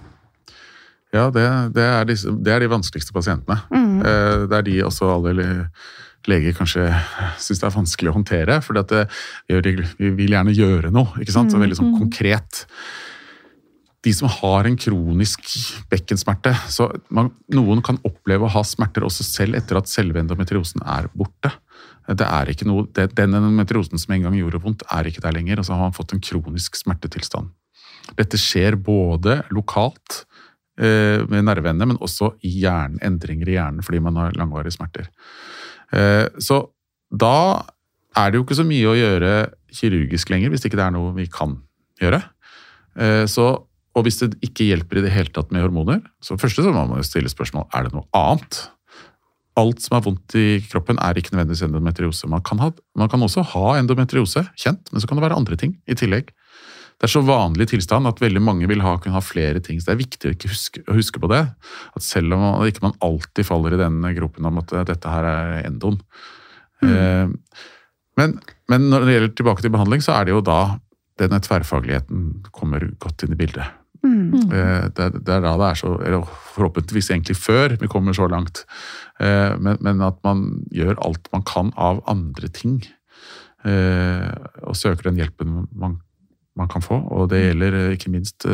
Ja, det, det, er, disse, det er de vanskeligste pasientene. Mm. Eh, Det er de også alle leger kanskje syns det er vanskelig å håndtere. For vi vil gjerne gjøre noe, ikke sant? Så veldig sånn Mm. konkret. De som har en kronisk bekkensmerte så man, Noen kan oppleve å ha smerter også selv etter at selve endometriosen er borte. Det er ikke noe, det, Den endometriosen som en gang gjorde vondt, er ikke der lenger. og så har man fått en kronisk smertetilstand. Dette skjer både lokalt eh, med nerveendene, men også i hjernen, endringer i hjernen fordi man har langvarige smerter. Eh, så da er det jo ikke så mye å gjøre kirurgisk lenger, hvis ikke det er noe vi kan gjøre. Eh, så, og hvis det ikke hjelper i det hele tatt med hormoner, så først så må man jo stille spørsmål er det noe annet. Alt som er vondt i kroppen er ikke nødvendigvis endometriose. Man kan, ha, man kan også ha endometriose, kjent, men så kan det være andre ting i tillegg. Det er så vanlig tilstand at veldig mange vil ha, kunne ha flere ting. Så det er viktig å ikke huske, å huske på det. At selv om man, ikke man alltid faller i den gropen om at eh, dette her er endoen. Eh, men, men når det gjelder tilbake til behandling, så er det jo da denne tverrfagligheten kommer godt inn i bildet. Mm. Det, er, det, er da det er så Eller forhåpentligvis egentlig før vi kommer så langt. Men, men at man gjør alt man kan av andre ting. Og søker den hjelpen man man kan få. Og det gjelder ikke minst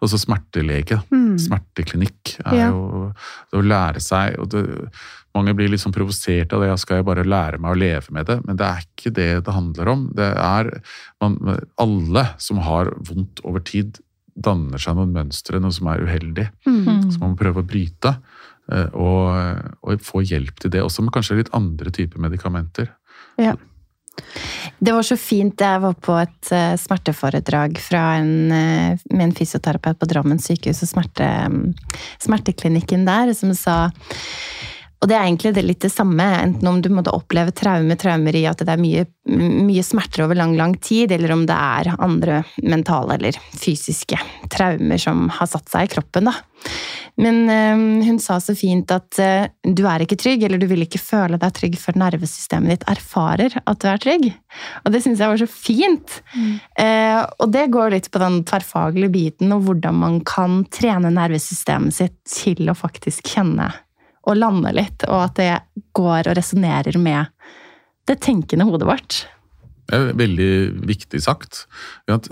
også smertelege. Mm. Smerteklinikk er ja. jo det å lære seg og det, mange blir litt sånn provosert av det. ja, Skal jeg bare lære meg å leve med det? Men det er ikke det det handler om. Det er man, Alle som har vondt over tid, danner seg noen mønstre, noe som er uheldig. Mm. Så man må prøve å bryte. Eh, og, og, få hjelp til det, også med kanskje litt andre typer medikamenter. Ja. Det var så fint. Jeg var på et uh, smerteforedrag en, uh, med en fysioterapeut på Drammen sykehus og smerte, um, smerteklinikken der, som sa og det er egentlig det litt det samme, enten om du måtte oppleve traume, traumer i at det er mye, mye, smerter over lang, lang tid, eller om det er andre mentale eller fysiske traumer som har satt seg i kroppen, da. Men øh, hun sa så fint at øh, du er ikke trygg, eller du vil ikke føle deg trygg før nervesystemet ditt erfarer at du er trygg. Og det syns jeg var så fint. Mm. Eh, og det går litt på den tverrfaglige biten, og hvordan man kan trene nervesystemet sitt til å faktisk kjenne og lande litt, og at det går og resonnerer med det tenkende hodet vårt. Er veldig viktig sagt.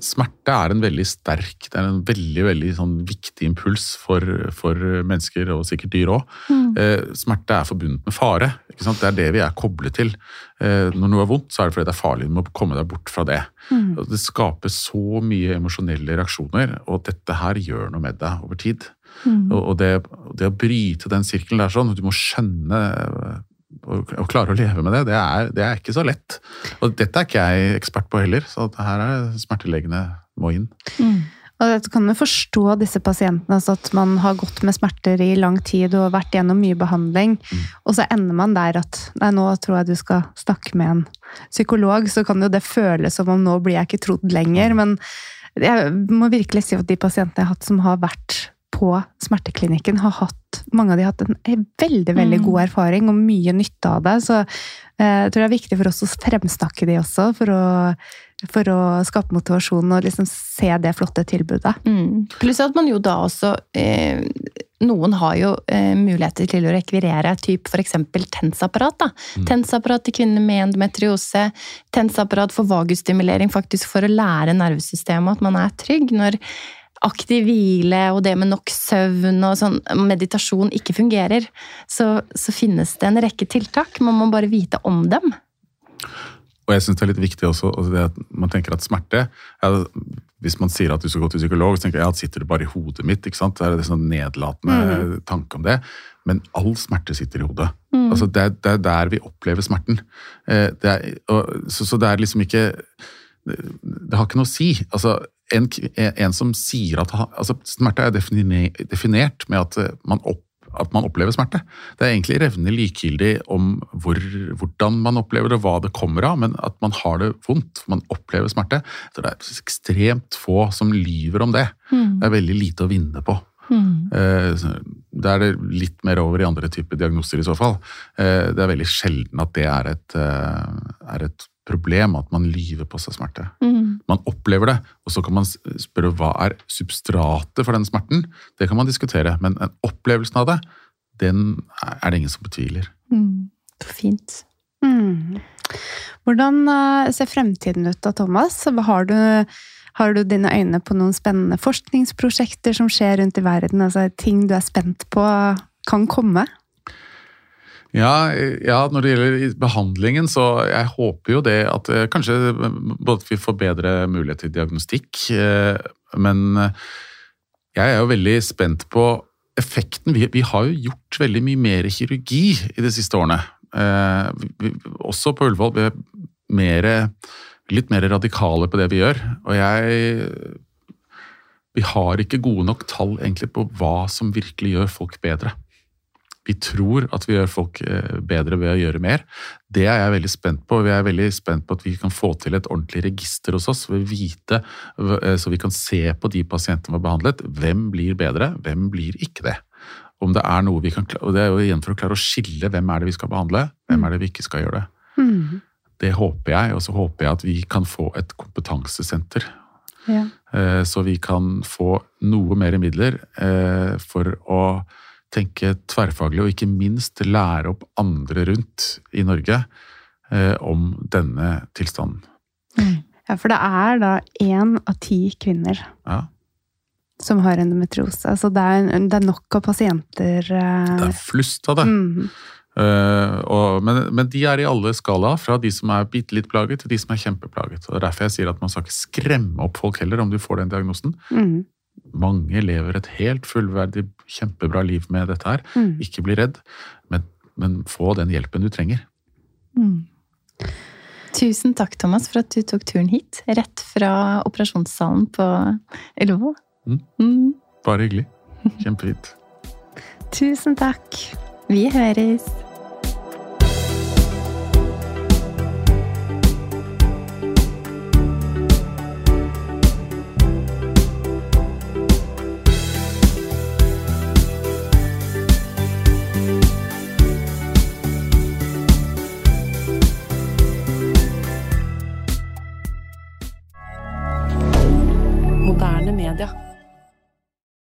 Smerte er en veldig sterk, det er en veldig veldig sånn viktig impuls for, for, mennesker, og sikkert dyr òg. Mm. Eh, smerte er forbundet med fare. Det er det vi er koblet til. Eh, når noe er vondt, så er det fordi det er farlig. Du må komme deg bort fra det. Mm. Det skaper så mye emosjonelle reaksjoner, og dette her gjør noe med deg over tid. Mm. Og det, det, å bryte den sirkelen der sånn, du må skjønne og klare å leve med det, det er, det er, ikke så lett. Og dette er ikke jeg ekspert på heller, så her er smertelegene må inn. Mm. Og kan jo forstå disse pasientene, altså at man har gått med smerter i lang tid og vært gjennom mye behandling, mm. og så ender man der at nei, nå tror jeg du skal snakke med en psykolog, så kan jo det føles som om nå blir jeg ikke trodd lenger, men jeg må virkelig si at de pasientene jeg har hatt som har vært på smerteklinikken har hatt mange av de har hatt en veldig veldig god mm. erfaring og mye nytte av det. Så eh, jeg tror det er viktig for oss å fremsnakke de også, for å, for å skape motivasjon og liksom se det flotte tilbudet. Mm. Pluss at man jo da også eh, Noen har jo eh, muligheter til å rekvirere typ f.eks. tensapparat. da. Mm. TENS-apparat til kvinner med endometriose. TENS-apparat for vagusstimulering, faktisk for å lære nervesystemet at man er trygg. når aktiv hvile og det med nok søvn og sånn meditasjon ikke fungerer, så, så finnes det en rekke tiltak. Man må bare vite om dem. Og jeg syns det er litt viktig også at man tenker at smerte ja, Hvis man sier at du skal gå til psykolog, så tenker jeg at sitter det bare i hodet mitt. ikke sant? Det er en sånn nedlatende mm. tanke om det. Men all smerte sitter i hodet. Mm. Altså det, er, det, er, der vi opplever smerten. Eh, det er, og, så, så, det er liksom ikke det, det har ikke noe å si. Altså, en, en, som sier at altså, Smerte er definert med at man, opp, at man, opplever smerte. Det er egentlig revnende likegyldig om hvor, hvordan man opplever det, og hva det kommer av, men at man har det vondt, man opplever smerte. Så det er ekstremt få som lyver om det. Mm. Det er veldig lite å vinne på. Mm. Eh, da er det litt mer over i andre typer diagnoser i så fall. Eh, det er veldig sjelden at det er et, eh, er et problem at man lyver på seg smerte. Mm. Man opplever det, og så kan man spørre hva er substratet for den smerten. Det kan man diskutere, men opplevelsen av det, den er det ingen som betviler. Mm. Fint. Mm. Hvordan eh, ser fremtiden ut da, Thomas? Har du, har du dine øyne på noen spennende forskningsprosjekter som skjer rundt i verden? Altså ting du er spent på kan komme? Ja, ja, når det gjelder behandlingen, så jeg håper jo det at eh, kanskje både vi får bedre mulighet til diagnostikk, eh, men jeg er jo veldig spent på effekten. Vi, vi har jo gjort veldig mye mer kirurgi i de siste årene. Eh, vi, også på Ullevål. Vi er mer, litt mer radikale på det vi gjør. Og jeg Vi har ikke gode nok tall egentlig på hva som virkelig gjør folk bedre vi tror at vi gjør folk eh, bedre ved å gjøre mer. Det er jeg veldig spent på. Vi er veldig spent på at vi kan få til et ordentlig register hos oss, vite, eh, så vi kan se på de pasientene vi har behandlet. Hvem blir bedre, hvem blir ikke det? Om det er noe vi kan, og det er jo igjen for å klare å skille hvem er det vi skal behandle, hvem mm. er det vi ikke skal gjøre det. Mm. Det håper jeg, og så håper jeg at vi kan få et kompetansesenter Ja. Eh, Så vi kan få noe mer midler for å tenke tverrfaglig, og ikke minst lære opp andre rundt i Norge eh, om denne tilstanden. ja, for det er da én av ti kvinner Ja, som har endometriose. Altså det er, det er nok av pasienter eh, det er flust av det. mm, Uh, og, men, men de er i alle skala, fra de som er bitte litt plaget, til de som er kjempeplaget. Og det er Derfor jeg sier at man skal ikke skremme opp folk heller, om du får den diagnosen. mm, Mange lever et helt fullverdig, kjempebra liv med dette her. mm. Ikke bli redd, men, men få den hjelpen du trenger. Mm. Tusen takk, Thomas, for at du tok turen hit. Rett fra operasjonssalen på Ullevål. Mm. Mm. Bare hyggelig. Kjempefint. [laughs] Tusen takk. Vi høres.